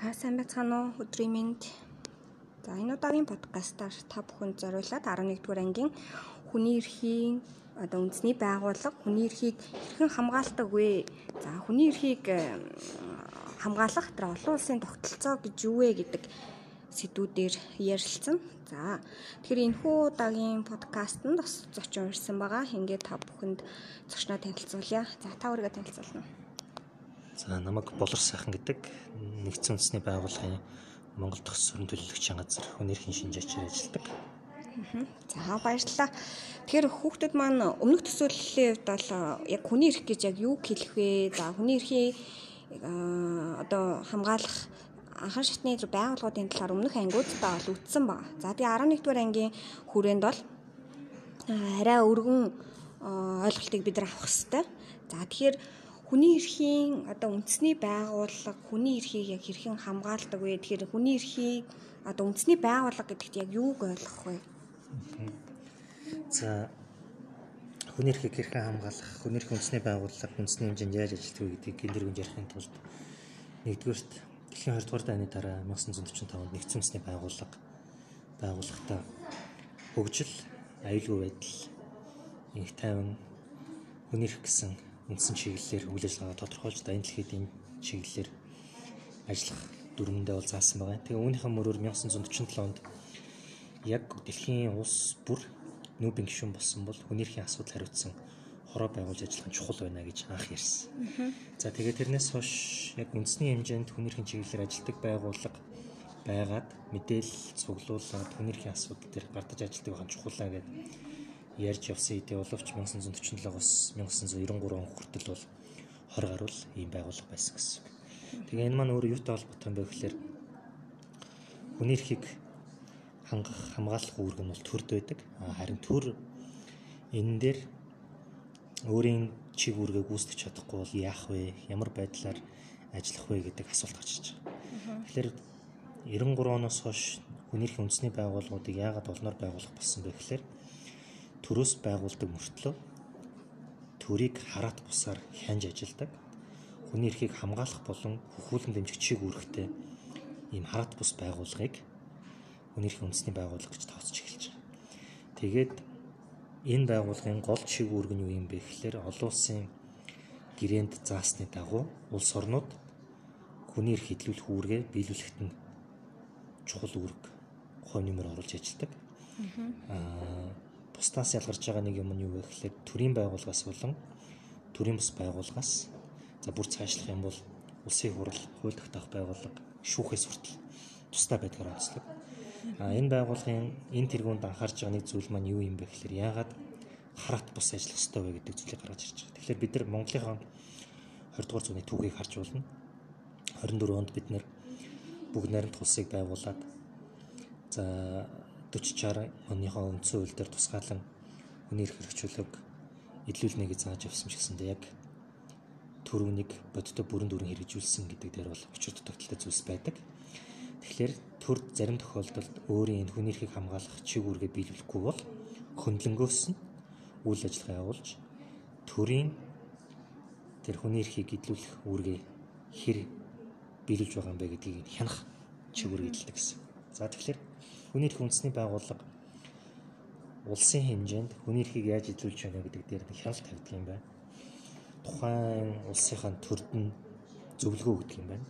За сайн байцгаана уу өдрийн мэнд. За энэ удаагийн подкастаар та бүхэнд зориулаад 11-р ангийн хүний эрхийн одоо үндэсний байгууллага хүний эрхийг хэрхэн хамгаалдаг вэ? За хүний эрхийг хамгаалах тэр олон улсын тогтолцоо гэж юу вэ гэдэг сэдвүүдээр ярилцсан. За тэгэхээр энэхүү удаагийн подкастт бас зочин урьсан байгаа. Ингээд та бүхэнд зочноо танилцуулъя. За та өөрийгөө танилцуулна уу? За намайг Болор сайхан гэдэг нэгдсэн үндэсний байгууллагын Монгол дахь сүрэн төлөвлөгчийн газар хүнэрхийн шинжээчээр ажилладаг. За баярлалаа. Тэгэхээр хүүхдүүд маань өмнөх төсөөллийн хувьд бол яг хүний эрх гэж яг юу хэлэх вэ? За хүний эрхийн одоо хамгаалах анхан шатны байгууллагуудын талаар өмнөх ангиудаа бол үтсэн баг. За тэгээ 11-р ангийн хүрээнд бол арай өргөн ойлголтыг бид нар авах хэрэгтэй. За тэгэхээр хүний эрхийн одоо үндэсний байгууллага хүний эрхийг яг хэрхэн хамгаалдаг вэ? Тэгэхээр хүний эрхийг одоо үндэсний байгууллага гэдэгт яг юуг ойлгох вэ? За хүний эрхийг хэрхэн хамгаалах, хүний эрхийн үндэсний байгууллага үндэсний хэмжээнд яаж ажилладаг вэ гэдгийг гиндэргэн ярихын тулд нэгдүгээрт дэлхийн 20 дугаар дайны дараа 1945 онд нэгдсэн үндэсний байгууллага байгууллагатай хөгжил, аюулгүй байдал, их тайван хүний эрх гэсэн үндсэн чиглэлээр үйл ажиллагаа тодорхойлж дайны дэлхийд энэ чиглэлээр ажиллах дүрмэндээ бол заасан байгаа. Тэгээ үүнийхэн мөрөөр 1947 онд яг дэлхийн улс бүр нүүбийн гишүүн болсон бол хүнийрхийн асуудал хариуцсан хороо байгуулж ажиллах нь чухал байна гэж анх ярьсан. За тэгээ тэрнээс хойш яг үндэсний хэмжээнд хүнийрхийн чиглэлээр ажилладаг байгууллага байгаад мэдээлэл цуглуулад хүнийрхийн асуудал дээр гардаж ажилладаг байгаа чухалаа гэдэг ярьж явсан хэдий боловч 1947-оос 1993 он хүртэл бол 20 гаруй ийм байгууллага байсан гэсэн. Тэгээ энэ маань өөрөө юутай холбоотой юм бэ гэхээр хүний эрхийг хангах хамгаалах үүрэг нь бол төрд байдаг. Харин төр энэ дээр өөрийн чиг үүргээ гүйцэтгэж чадахгүй бол яах вэ? Ямар байдлаар ажиллах вэ гэдэг асуулт гарч ирж байгаа. Тэгэхээр 93 оноос хойш хүний эрхийн үндэсний байгууллагуудыг яагаад олноор байгуулах болсон бэ гэхээр төрөөс байгуулдаг мөртлөө төрийг хараат бусаар хянж ажилдаг. Хүний эрхийг хамгаалах болон хөхүүлэн дэмжигчийг үүрэгтэй ийм хараат бус байгууллагыг хүний эрхийн үндэсний байгууллага гэж тооцож эхэлж байгаа. Тэгээд энэ байгууллагын гол чиг үүрэг нь юу юм бэ гэхээр олон улсын гэрээнд заасны дагуу улс орнууд хүний эрх хэдлүүлэх үүргээ биелүүлэхэд нь чухал үүрэг ухааны нэмэр оруулж ажилладаг. Аа бусдаас ялгарч байгаа нэг юм нь юу вэ гэхээр төрийн байгууллагаас болон төрийн бус байгууллагаас за бүр цаашлах юм бол улсын хурал, хууль тогтоох байгууллага, шүүхээс хүртэл тусдаа байдгаар онцлог. А энэ байгууллагын энэ тэргуунд анхаарч байгаа нэг зүйл маань юу юм бэ гэхээр яагаад хараат бус ажиллах ёстой вэ гэдэг зүйлийг гаргаж ирж байгаа. Тэгэхээр бид нар Монголынхаа 20 дугаар зууны түүхийг харж болно. 24 онд бид нар бүгд найрамдах улсыг байгуулад за 40 60 оныхоо үндсэн хууль дээр тусгаалan хүний эрх хэрэгжүүлэг эдлүүлнэ гэж зааж явсан ч гэсэндээ яг төрөүнийг бодиттой бүрэн дүрэн хэрэгжүүлсэн гэдэг дээр бол учир дутагдaltaй зүйлс байдаг. Тэгэхээр төр зарим тохиолдолд өөрийн энэ хүний эрхийг хамгаалах чиг үүргээ биелүүлэхгүй бол хөндлөнгөөс нь үйл ажиллагаа явуулж төрийн тэр хүний эрхийг эдлүүлэх үүргээ хэр биелүүлж байгаа юм бэ гэдгийг хянах чиг үүрэг эдэлдэг гэсэн. За тэгэхээр хүний эрх үндэсний байгууллага улсын хэмжээнд хүний эрхийг яаж эзлүүлж байна гэдэг дээр нэг хяналт тавьдаг юм байна. Тухайн улсынхаа төрд нь зөвлөгөө өгдөг юм байна.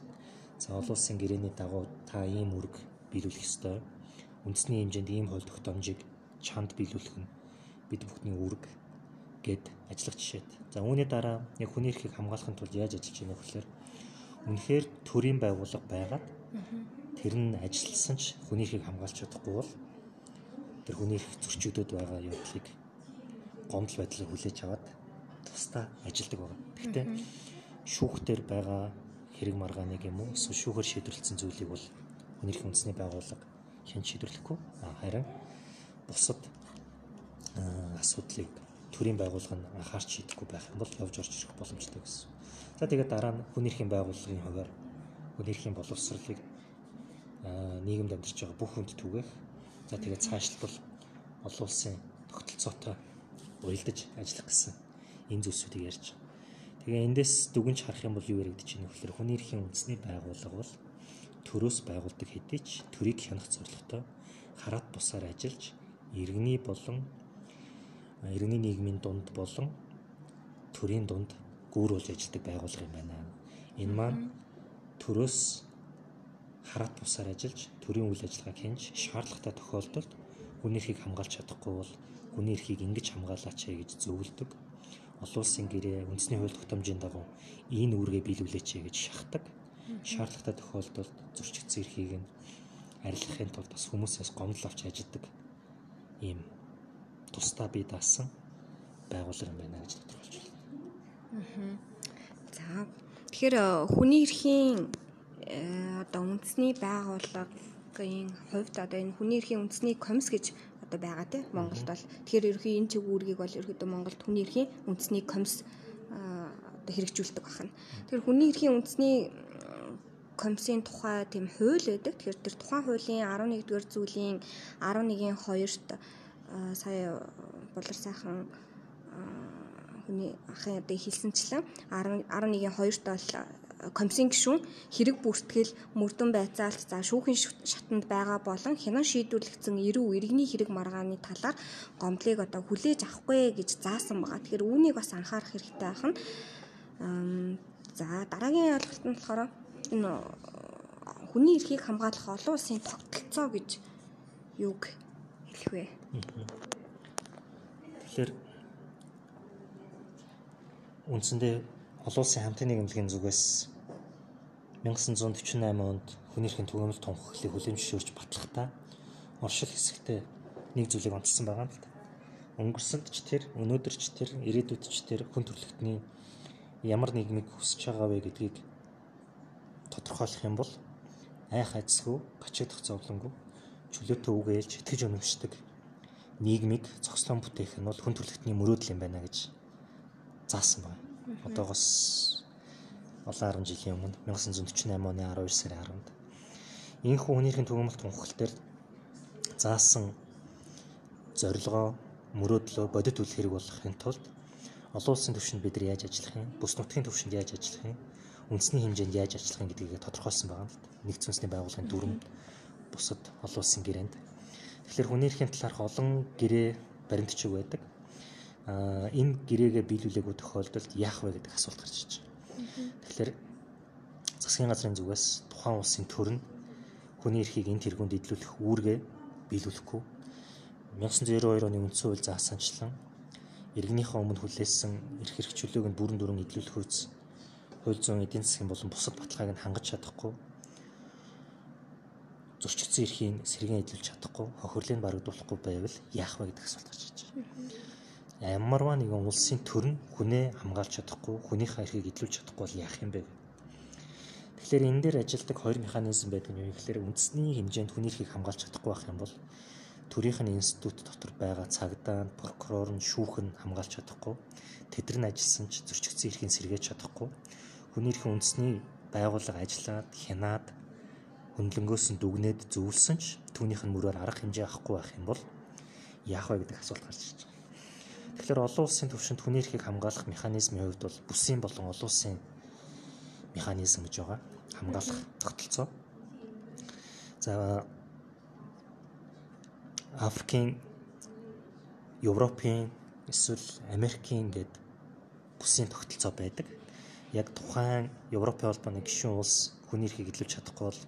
За олон улсын гэрээний дагуу та ийм үүрэг биелүүлэх ёстой. Үндэсний хэмжээнд ийм хууль тогтоомжийг чанд биелүүлэх нь бид бүхний үүрэг гэд ажиллах жишээд. За үүний дараа яг хүний эрхийг хамгаалахын тулд яаж ажиллаж байна вэ гэхээр үнэхээр төрийн байгууллага байгаад тэр нь ажилласан ч хүний эрхийг хамгаалж чадахгүй бол тэр хүний эрх зөрчигдөд байгаа явдлыг гомдол байдлаар хүлээж аваад тусдаа ажилдаг байна. Гэхдээ шүүхтэр байгаа хэрэг маргааныг юм уу эсвэл шүүхээр шийдвэрлэсэн зүйлийг бол хүний эрх үндэсний байгууллага хэн шийдвэрлэхгүй харин бусад асуудлыг төрийн байгууллага нь анхаарч шийдэхгүй байх юм бол явж орж ирэх боломжтой гэсэн. За тэгээд дараа нь хүний эрхийн байгууллагын хуваар хүний эрхийн боловсролыг нийгэмд амьдарч байгаа бүх хүнд түгээх. За тэгээд цаашлбал олон улсын тогтолцоотой уялдаж ажиллах гэсэн энэ зүйлсүүдийг ярьж байгаа. Тэгээ эндээс дүгнж харах юм бол юу яригдэж байна вэ гэхээр хүний эрхийн үндэсний байгууллага бол төрөөс байгуулдаг хэдий ч төрийг хянах зорилготой хараат бусаар ажиллаж иргэний болон иргэний нийгмийн дунд болон төрийн дунд гүүр болж ажилладаг байгууллага юм байна. Энэ маань төрөөс хараат бусаар ажиллаж төрийн үйл ажиллагааг хянж шаардлагатай тохиолдолд хүний эрхийг хамгаалж чадахгүй бол хүний эрхийг ингэж хамгаалаач гэж зөвлөдөг. Олон улсын гэрээ үндэсний хууль тогтоомжийн дагуу энэ үүргээ биелүүлээч гэж шахдаг. Шаардлагатай тохиолдолд зөрчигдсөн эрхийг нь арилгахын тулд бас хүмүүсээс гомдол авч ажилладаг ийм тусдаа бий даасан байгууллага юм байна гэж тодорхойлж байна. За тэгэхээр хүний эрхийн э, одоо үндэсний байгууллагын хувьд одоо энэ хүний эрхийн үндэсний комисс гэж одоо байгаа тийм Монголд бол тэгэхээр ерөөхдөө энэ чиг үүргийг бол ерөөхдөө Монголд хүний эрхийн үндэсний комисс одоо хэрэгжүүлдэг байна. Тэгэхээр хүний эрхийн үндэсний комиссийн тухай тийм хууль байдаг. Тэгэхээр тэр тухайн хуулийн 11-р зүйлийн 11-ийн 2-т сая булар сайхан хүний ахын одоо хэлсэнчлэн 11-ийн 2-т бол комиссийн гишүүн хэрэг бүртгэл мөрдөн байцаалт за шүүхийн шатанд байгаа болон хянан шийдвэрлэгдсэн эрүү иргэний хэрэг маргааны талаар гомдлыг одоо хүлээж авахгүй гэж заасан байгаа. Тэгэхээр үүнийг бас анхаарах хэрэгтэй байна. За дараагийн ойлголт нь болохоор энэ хүний эрхийг хамгаалах олон улсын тогтолцоо гэж юуг хэлэх вэ? Тэгэхээр үндсэндээ олон улсын хамтын нийгэмлэгийн зүгээс 1948 онд хүний эрхийн түгээмэл тунхаглалыг хүлээмжшөөрч батлахдаа оршил хэсэгтээ нэг зүйлийг онцлсан байгаа юм л да. Өнгөрсөнд ч тэр, өнөөдөр ч тэр, ирээдүйд ч тэр хүн төрөлхтний ямар нийгмийг хүсэж байгаа вэ гэдгийг тодорхойлох юм бол айх айцсгүй, гачигдах зовлонгүй, чөлөөтэй үгээлж итгэж өнөмшдөг нийгмийг зохицлон бүтээх нь бол хүн төрөлхтний мөрөөдөл юм байна гэж заасан байна. Одоогоос олон 10 жилийн өмнө 1948 оны 12 сарын 10-нд энэхүү хүнийхэн төгөөмөлт тунхаглал дээр заасан зорилгоо мөрөөдлөө бодит үйл хэрэг болгохын тулд олон улсын түвшинд бид нар яаж ажиллах юм, бүс нутгийн түвшинд яаж ажиллах юм, үндэсний хэмжээнд яаж ажиллах юм гэдгийг тодорхойлсон байгаа юм л да. Нэгдсэн үндэсний байгууллагын дүрм бусад олон улсын гэрээнд. Тэгэхээр хүний эрхийн талаарх олон гэрээ баримтчиг байдаг. Энэ гэрээгээ биелүүлээгүй тохиолдолд яах вэ гэдэг асуулт гарч иж байна. Тэгэхээр засгийн газрын зүгээс тухайн улсын төр нь хүний эрхийг энэ тэргуунд идлүүлэх үүргээ биелүүлэхгүй. 1992 оны үндсэн хууль заасанчлан иргэнийхээ өмнө хүлээсэн эрх хэрэгчлөөг нь бүрэн дүрэн идлүүлэх үз хууль зүйн эдийн засгийн болон бусад баталгааг нь хангаж чадахгүй. Зөрчигдсөн эрхийн сэргэн эдлүүлж чадахгүй хохирлыг барагдуулахгүй байвал яах вэ гэдэг асуулт гарч иж байна ямарваа нэгэн улсын төр нь хүнээ хамгаалж чадахгүй, хүнийхээ эрхийг эдлүүлж чадахгүй бол яах юм бэ? Тэгэхээр энэ дээр ажилдаг хоёр механизм байдаг нь юу гэхээр үндэсний хэмжээнд хүний эрхийг хамгаалж чадахгүй байх юм бол төрийнх нь институт дотор байгаа цагдаа, прокурор нь, шүүх нь хамгаалж чадахгүй. Тэд нар ажилласан ч зөрчигдсөн эрхийг сэргээж чадахгүй. Хүний эрхийн үндэсний байгууллага ажиллаад, хянаад, хөндлөнгөөс нь дүгнээд зөвлөсөн ч түүнийх нь мөрөөр арга хэмжээ авахгүй байх юм бол яах вэ гэдэг асуулт гарч ирж байна. Тэгэхээр олон улсын түвшинд хүний эрхийг хамгаалах механизмын хувьд бол бүсийн болон олон улсын механизм гэж байгаа. Хамгаалах тогтолцоо. За Африкийн Европын эсвэл Америкийн гээд бүсийн тогтолцоо байдаг. Яг тухайн Европын холбооны гишүүн улс хүний эрхийг эдлүүлж чадахгүй бол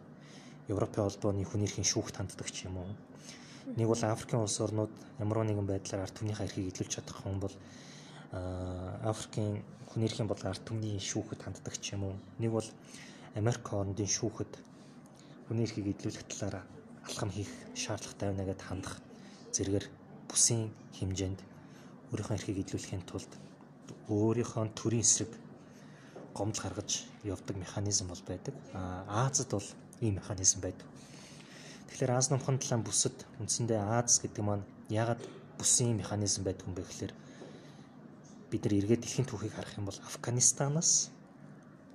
Европын холбооны хүний эрхийн шүүхт ханддаг ч юм уу Нэг бол Африкийн улс орнууд ямар нэгэн байдлаар ард түмнийхээ эрхийг илүүлж чадах хүн бол Африкийн хүн эрхийн бол ард түмний шүүхэд ханддаг ч юм уу. Нэг бол Америк хоорондын шүүхэд хүний эрхийг эдлүүлэх талаар алхам хийх шаардлагатай байна гэдээ хандах зэрэгээр бүсийн хэмжээнд өөрийнхөө эрхийг эдлүүлэхийн тулд өөрийнхөө төрийн эсрэг гомдол гаргаж явдаг механизм бол байдаг. А Азад бол ийм механизм байдаг. Тэгэхээр Аз номхон талаан бүсэд үндсэндээ Аз гэдэг маань ягаад бүсийн механизм байдаг юм бэ гэхээр бид нар эргээд дэлхийн түүхийг харах юм бол Афганистанаас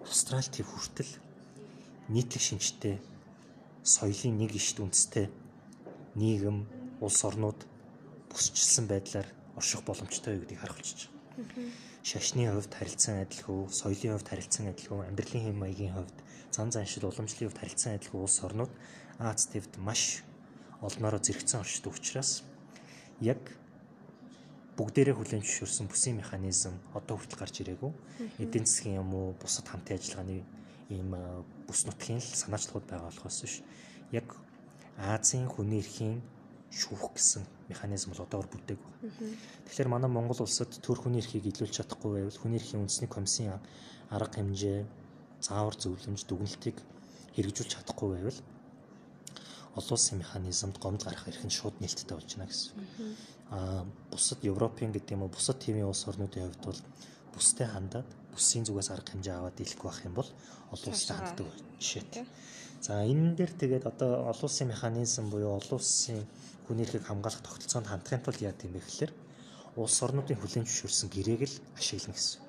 Австрали төв хүртэл нийтлэг шинжтэй соёлын нэг ишт үндэстэй нийгэм улс орнууд бүсчилсэн байдлаар орших боломжтой гэдгийг харуулж байна. Шашны хувьд харилцан адилгүй, соёлын хувьд харилцан адилгүй, амьдралын хэм маягийн хувьд, зан заншил уламжлалын хувьд харилцан адилгүй улс орнууд Аз тивд маш олноороо зэрэгцэн оршдог учраас яг бүгдээрээ хүлээн зөвшөөрсөн бүсийн механизм одоо хүртэл гарч ирээгүй. Эдийн засгийн юм уу бусад хамтын ажиллагааны ийм бүс нутгийн санаачлагууд байгаа болохоос биш. Яг Азийн хүний эрхийн шүүх гэсэн механизм бол одоогор бүтээгүй байна. Тэгэхээр манай Монгол улсад төр хүний эрхийг илүүлж чадахгүй байвал хүний эрхийн үндэсний комиссийн арга хэмжээ, заавар зөвлөмж, дүгнэлтийг хэрэгжүүлж чадахгүй байвал олон улсын механизмд гомдол гарах эрх нь шууд нээлттэй болж байна гэсэн. Аа бусад Европын гэдэг юм уу бусад тивийн улс орнуудын хувьд бол бүстэй хандаад бүсийн зүгээс арга хэмжээ аваад дийлэхгүй байх юм бол олон улстай ханддаг жишээтэй. За энэ дээр тэгээд одоо олон улсын механизм буюу олон улсын хүний эрхийг хамгаалах тогтолцоонд хандахын тулд яа гэхээр улс орнуудын хүлээн зөвшөөрсөн гэрээг л ашиглана гэсэн.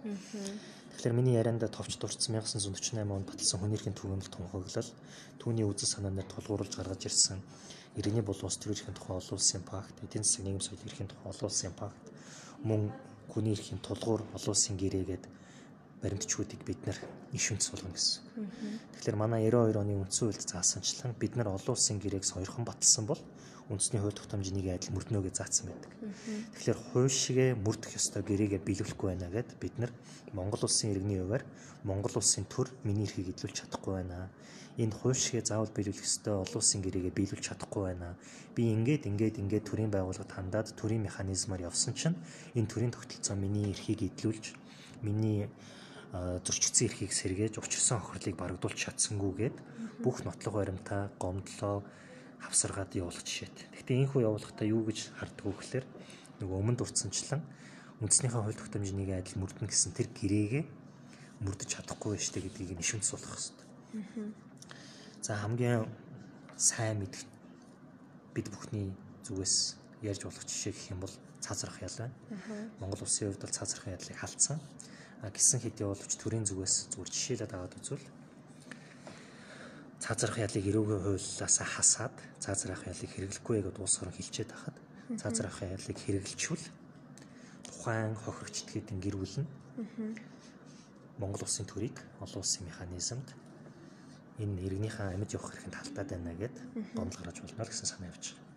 Тэгэхээр миний ярианд товч дурдсан 1948 онд баталсан хүний эрхийн түгээмэл тунхаглал. Түүний үзэл санаанаар тулгуурлаж гаргаж ирсэн. Иргэний болон улс төрийн эрхийн тухай олон улсын пакт, эдийн засгийн нийгэм соёлын эрхийн тухай олон улсын пакт, мөн хүний эрхийн тулгуур олон улсын гэрээгээд баримтчгуудыг бид нар иш үндэс болгоно гэсэн. Тэгэхээр манай 92 оны үндсэн хуульд заасанчлан бид нар олон улсын гэрээг сойрхон баталсан бол үндэсний хууль тогтоомжнийг адил мөрднө гэж заасан байдаг. Тэгэхээр хууль шигэ мөрдөх ёстой гэрээгээ биелүүлэхгүй байна гэд бид нар Монгол улсын иргэний хувьар Монгол улсын төр миний эрхийг эдлүүлж чадахгүй байна. Энэ хууль шигэ заавал биелүүлэх ёстой олон улсын гэрээгээ биелүүлж чадахгүй байна. Би ингээд ингээд ингээд төрийн байгууллагад хандаад төрийн механизмаар явсан чинь энэ төрийн тогтолцоо миний эрхийг эдлүүлж миний зөрчигдсөн эрхийг сэргээж учирсан охирлыг барагдуулж чадсангүйгээд бүх нотлох баримтаа гомдлоо хавсаргаад явуулах жишээтэй. Гэхдээ энэ хүү явуулахдаа юу гэж харддаг вэ гэхээр нөгөө өмнө дурдсанчлан үндснийхээ хууль тогтоомжнийг адил мөрдөн гэсэн тэр гэрээгээ мөрдөж чадахгүй байж тээ гэдгийг нишүнц суулгах хэрэгтэй. За хамгийн сайн мэдэх бид бүхний зүгээс ярьж болох жишээ гэх юм бол цаазрах ял байна. Монгол улсын хувьд бол цаазрах ялыг халдсан гисэн хэдий боловч төрийн зүгээс зүгээр жишээлээд аваад үзвэл цаазрах ялыг эрүүгийн хуулиасаа хасаад цаазрах ялыг хэрэглэхгүй гэдээ улс орон хилчээд хахад цаазрах ялыг хэрэглэчвэл тухайн хохирогчдгийн гэр бүл нь Монгол улсын төрийг олон улсын механизмд энэ иргэнийхээ амьд явах хэрэгэнд халтаад байна гэд гомдол гаргаж болно гэсэн санаа явж байгаа.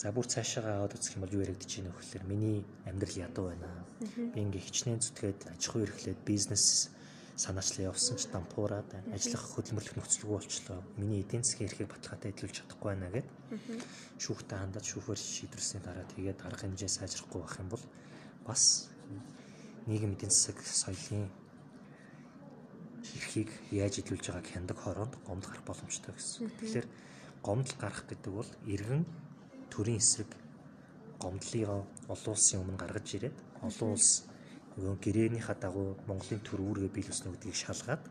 За бүр цаашаа аваад үзэх юм бол юу яригдэж байна вэ гэхээр миний амьдрал ядуу байна. Би ингээ хичнээн зүтгээд аж ахуй эрхлээд бизнес санаачлаа явсан ч дампуураад ажиллах хөдөлмөрлөх нөхцөлгүй болчлоо. Миний эдийн засгийн эрхийг баталгаатай эдлүүлж чадахгүй байна гэд шүүхтэй хандаад шүүхээр шийдвэрсний дараа тэгээд арга хэмжээ сайжрахгүй байх юм бол бас нийгэм эдийн засаг соёлын эрхийг яаж эдлүүлж байгааг хяндаг хороонд гомдол гарах боломжтой гэсэн. Тэгэхээр гомдол гарах гэдэг бол иргэн төрийн эсрэг гомдлыг олон улсын өмнө гаргаж ирээд олон улс нөгөө гэрээнийхаа дагуу Монголын төр үүргээ биелүүлсэн гэдгийг шалгаад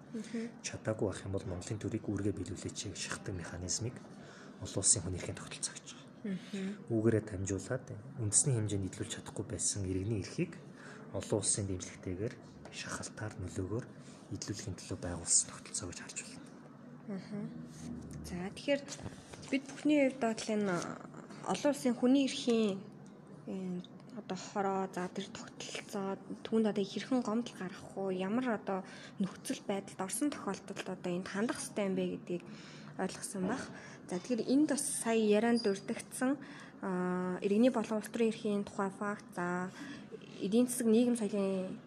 чадаагүй байх юм бол Монголын төрийг үүргээ биелүүлээч шахдаг механизмыг олон улсын хүн эрхийн тогтолцоо гэж байгаа. Үүгээрээ дамжуулаад үндэсний хэмжээнд нийлүүлж чадахгүй байсан иргэний эрхийг олон улсын дэмжлэгтэйгээр шахалтаар нөлөөгөөр нийлүүлэхийн төлөө байгуулсан тогтолцоо гэж харж байна. За тэгэхээр бид бүхний хувьд бол энэ олон улсын хүний эрхийн одоо хороо за тэр тогтолцоо түүнд одоо хэрхэн гомдол гарах уу ямар одоо нөхцөл байдалд орсон тохиолдолд одоо энд хандах хэрэгтэй юм бэ гэдгийг ойлгосон байх. За тэгэхээр энд бас сая ярианд дурддагдсан иргэний болон улс төрийн эрхийн тухай факт за эдийн засаг нийгэм соёлын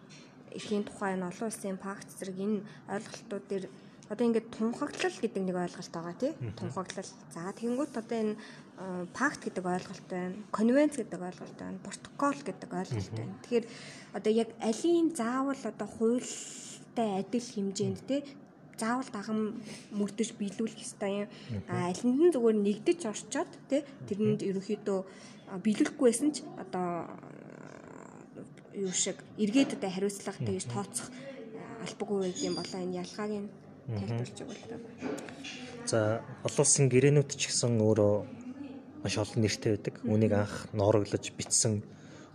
эрхийн тухай энэ олон улсын пакт зэрэг энэ ойлголтууд дээр одоо ингээд тунхаглал гэдэг нэг ойлголт байгаа тий. Тунхаглал. За тэгэнгүүт одоо энэ пакт гэдэг ойлголт байна. Конвенц гэдэг ойлголт байна. Протокол гэдэг ойлголт байна. Тэгэхээр одоо яг алийн заавал одоо хуультай адил хэмжээнд тий заавал дагам мөрдөж биелүүлэх ёстой юм. А алинд нь зүгээр нэгдэж орчоод тий тэрэнд ерөнхийдөө биелүүлэхгүй байсан ч одоо юу шиг эргээд одоо хариуцлага тэгж тооцох албагүй байд юм болоо энэ ялгааг нь тайлбарлаж өгөх л та. За олон улсын гэрээнүүд ч гэсэн өөрөө маш олон нэртэй байдаг. Үүнийг анх ноорлож бичсэн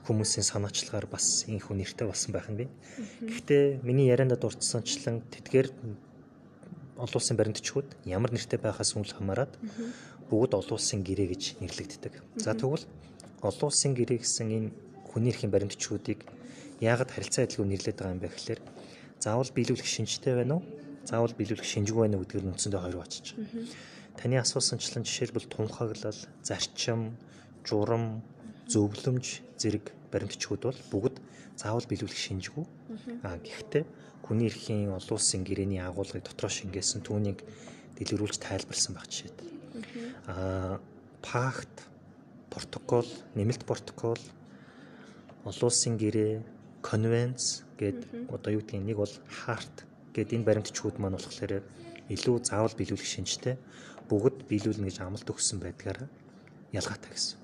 хүмүүсийн санаачлагаар бас энэ хүн нэртэй болсон байх нь би. Гэхдээ миний ярианд дурдсанчлан тэдгээр олон улсын баримтчгууд ямар нэртэй байхаас үл хамааран бүгд олон улсын гэрээ гэж нэрлэгддэг. За тэгвэл олон улсын гэрээ гэсэн энэ хүний эрхийн баримтчгуудыг яагаад харилцаа адилгүй нэрлэдэг юм бэ гэхээр заавал биелүүлэх шинжтэй байна уу? Заавал биелүүлэх шинжгүй байна гэдгээр нь үндсэндээ хоёр бачиж байгаа. Таны асуусанчлан жишээлбэл тунхаглал, зарчим, журам, зөвлөмж зэрэг баримтчгүүд бол бүгд заавал биелүүлэх шинжгүй. Аа гэхдээ хүний эрхийн олон улсын гэрээний агуулгыг дотроо шингээсэн түүнийг дэлгэрүүлж тайлбарлсан баг жишээд. Аа пакт, протокол, нэмэлт протокол, олон улсын гэрээ, конвенц гээд одоо юу гэдгийг нэг бол харт гээд энэ баримтчгүүд маань болохоор илүү заавал биелүүлэх шинжтэй бүгд биелүүлнэ гэж амлалт өгсөн байдгаараа ялгаатай гэсэн.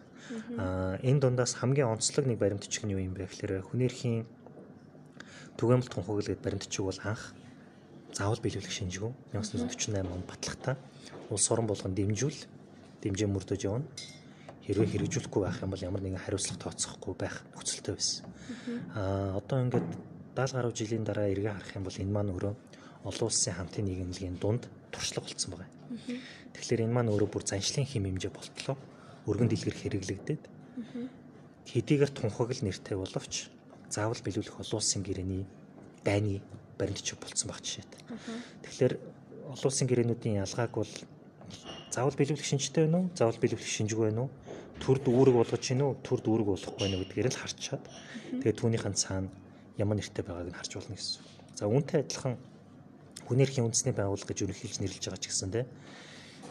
Аа энэ дундаас хамгийн онцлог нэг баримтчиг нь юу юм бэ гэхээр хүний эрхийн түгээмэл тунхаглал гэдэг баримтчиг бол анх заавал биелүүлэх шинжгүй 1948 онд батлагтаа улс орон болгон дэмжүүл дэмжээ мөрдөж явна. Хэрвээ хэрэгжүүлэхгүй байх юм бол ямар нэгэн хариуцлага тооцохгүй байх нөхцөлтэй байсан. Аа одоо ингээд 70 гаруй жилийн дараа эргээ харах юм бол энэ маань өөрөө олон улсын хамтын нийгэмлэгийн дунд туршлага болсон байна. Тэгэхээр энэ маань өөрөө бүр заншлын хим хэмжээ болтлоо. Өргөн дэлгэр хэрэглэгдээд хэдийгээр тунхаглал нэртэй боловч заавал биелүүлэх олон улсын гэрээний дайны баримтчиг болцсон баг жишээд. Тэгэхээр олон улсын гэрээнүүдийн ялгааг бол заавал биелүүлэх шинжтэй байна уу? Заавал биелүүлэх шинжгүй байна уу? Төр дүүрэг болгож гин үү? Төр дүүрэг болохгүй байна гэдгээр л харчаад тэгээд түүнийхэн цаана ямар нэртэй байгааг нь харж болно гэсэн. За үүнтэй адилхан хүний эрхийн үндэсний байгууллага гэж ерөнхийлж нэрлэж байгаа ч гэсэн те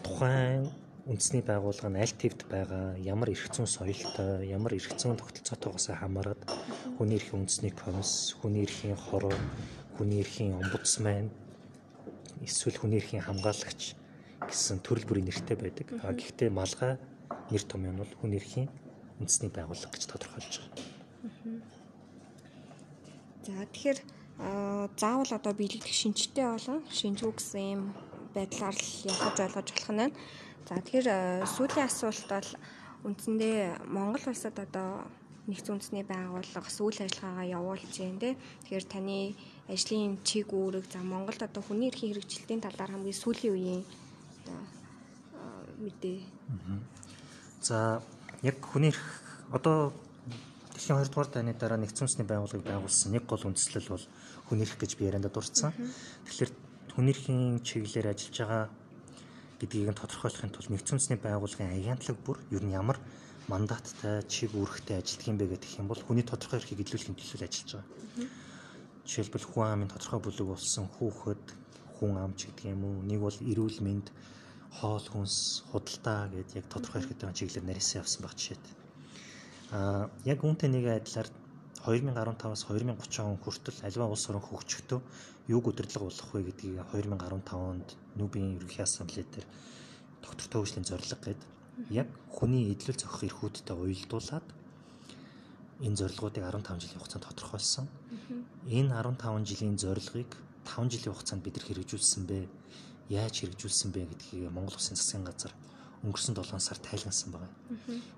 тухайн үндэсний байгууллага нь аль твд байгаа ямар эрх зүйн соёлтой ямар эрх зүйн тогтолцоотойгоос хамаарат хүний эрхийн үндэсний комисс хүний эрхийн хороо хүний эрхийн омбудсмен эсвэл хүний эрхийн хамгаалагч гэсэн төрөл бүрийн нэртэй байдаг. А гэхдээ малгай нэр том юм бол хүн эрхийн үндэсний байгууллага гэж тодорхойлж байгаа. За тэгэхээр заавал одоо биелэгдэх шинжтэй болон шинжгүй гэсэн юм байдлаар л явж ойлгож болох нь. За тэгэхээр сүүлийн асуулт бол үндсэндээ Монгол улсад одоо нэгдсэн үндэсний байгууллага сүүл ажиллагаагаа явуулж байна те. Тэгэхээр таны ажлын чиг үүрэг за Монголд одоо хүний эрхийн хэрэгжилтийн талаар хамгийн сүүлийн үеийн мэдээ. За яг хүний эрх одоо дэлхийн 2 дугаар дайны дараа нэгдсэн үндэсний байгууллагыг байгуулсан нэг гол үндслэл бол хүний эрх гэж би ярианда дурдсан. Тэгэхээр хүний эрхийн чиглэлээр ажиллаж байгаа гэдгийг нь тодорхойлохын тулд нэгдсэн үндэсний байгууллагын агентлаг бүр ер нь ямар мандаттай чиг үүрэгтэй ажилтг юм бэ гэх юм бол хүний тодорхой эрхийг илрүүлэхийн төлөө ажиллаж байгаа. Жишээлбэл хүн амын тодорхой бүлэг болсон хүүхэд хүн ам ч гэдэг юм уу. Нэг бол эрүүл мэнд хоол хүнс худалдаа гэдээ яг тодорхой байгаа чиглэлээр нарийнсан явсан баг жишээд. Аа яг үүнтэй нэг адилаар 2015-аас 2030 он хүртэл аливаа улс орон хөгжөхдөө юуг удирдлага болох вэ гэдгийг 2015 онд Нүбийн ерөнхий ассамблей дээр доктортой хөгжлийн зорилго гэдэг яг хүний эдлэл зохих эрхүүдтэй уялдуулаад энэ зорилгоодыг 15 жилийн хугацаанд тодорхойлсон. Энэ 15 жилийн зорилгыг 5 жилийн хугацаанд бид хэрэгжүүлсэн бэ? яаж хэрэгжүүлсэн бэ гэдгийг Монгол Улсын засгийн газар өнгөрсөн 7 сар тайлгнасан байгаа.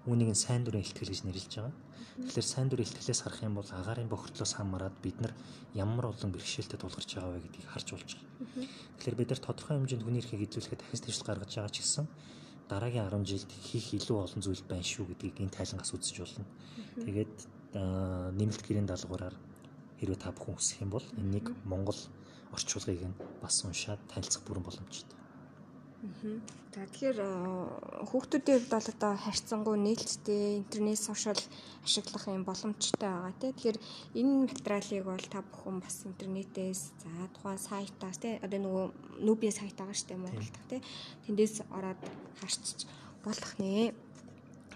Үүнийг нь сайн дурын ихтгэл гэж нэрлэж байгаа. Тэгэхээр сайн дурын ихтгэлээс харах юм бол агаарын бохирдлоос хамаарат бид нар ямар олон бэрхшээлтэй тулгарч байгаа вэ гэдгийг харж болж байгаа. Тэгэхээр бид нар тодорхой хэмжээнд хүний эрхийг эзлүүлэхэд дахин дэвшил гаргаж байгаа ч гэсэн дараагийн 10 жилд хийх илүү олон зүйл байна шүү гэдгийг энэ тайлангаас үзэж болно. Тэгээд нэмэлт гэрийн даалгавраар хэрвээ та бүхэн хүсэх юм бол энэнийг Монгол орчуулгыг нь бас уншаад танилцах бүрэн боломжтой. За тэгэхээр хүүхдүүдийн хувьд бол одоо харьцангуй нээлттэй интернет сошиал ашиглах юм боломжтой байгаа тийм. Тэгэхээр энэ материалыг бол та бүхэн бас интернетээс за тухайн сайтаас тийм одоо нөгөө нүбийн сайт байгаа дээ Монголд тийм. Тэндээс ороод харчиж болох нэ.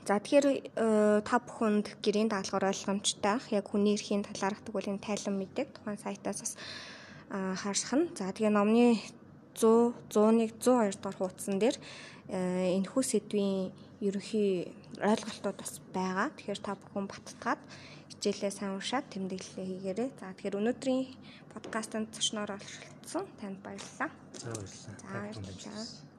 За тэгэхээр та бүхэнд гэрийн даалгавар ойлгомжтой ах яг хүний эрхийн талаарх тэгвэл энэ тайлан мэдээг тухайн сайтаас бас харсах нь. За тэгээ номны 100 100-ыг 102 дугаар хуудсан дээр энэхүү сэдвийн ерөнхий ойлголтууд бас байгаа. Тэгэхээр та бүхэн баттгаад хичээлээ сайн уншаад тэмдэглэлээ хийгээрэй. За тэгэхээр өнөөдрийн подкастт зочноор олшилцсан танд баярлалаа. За баярлалаа. За баярлалаа.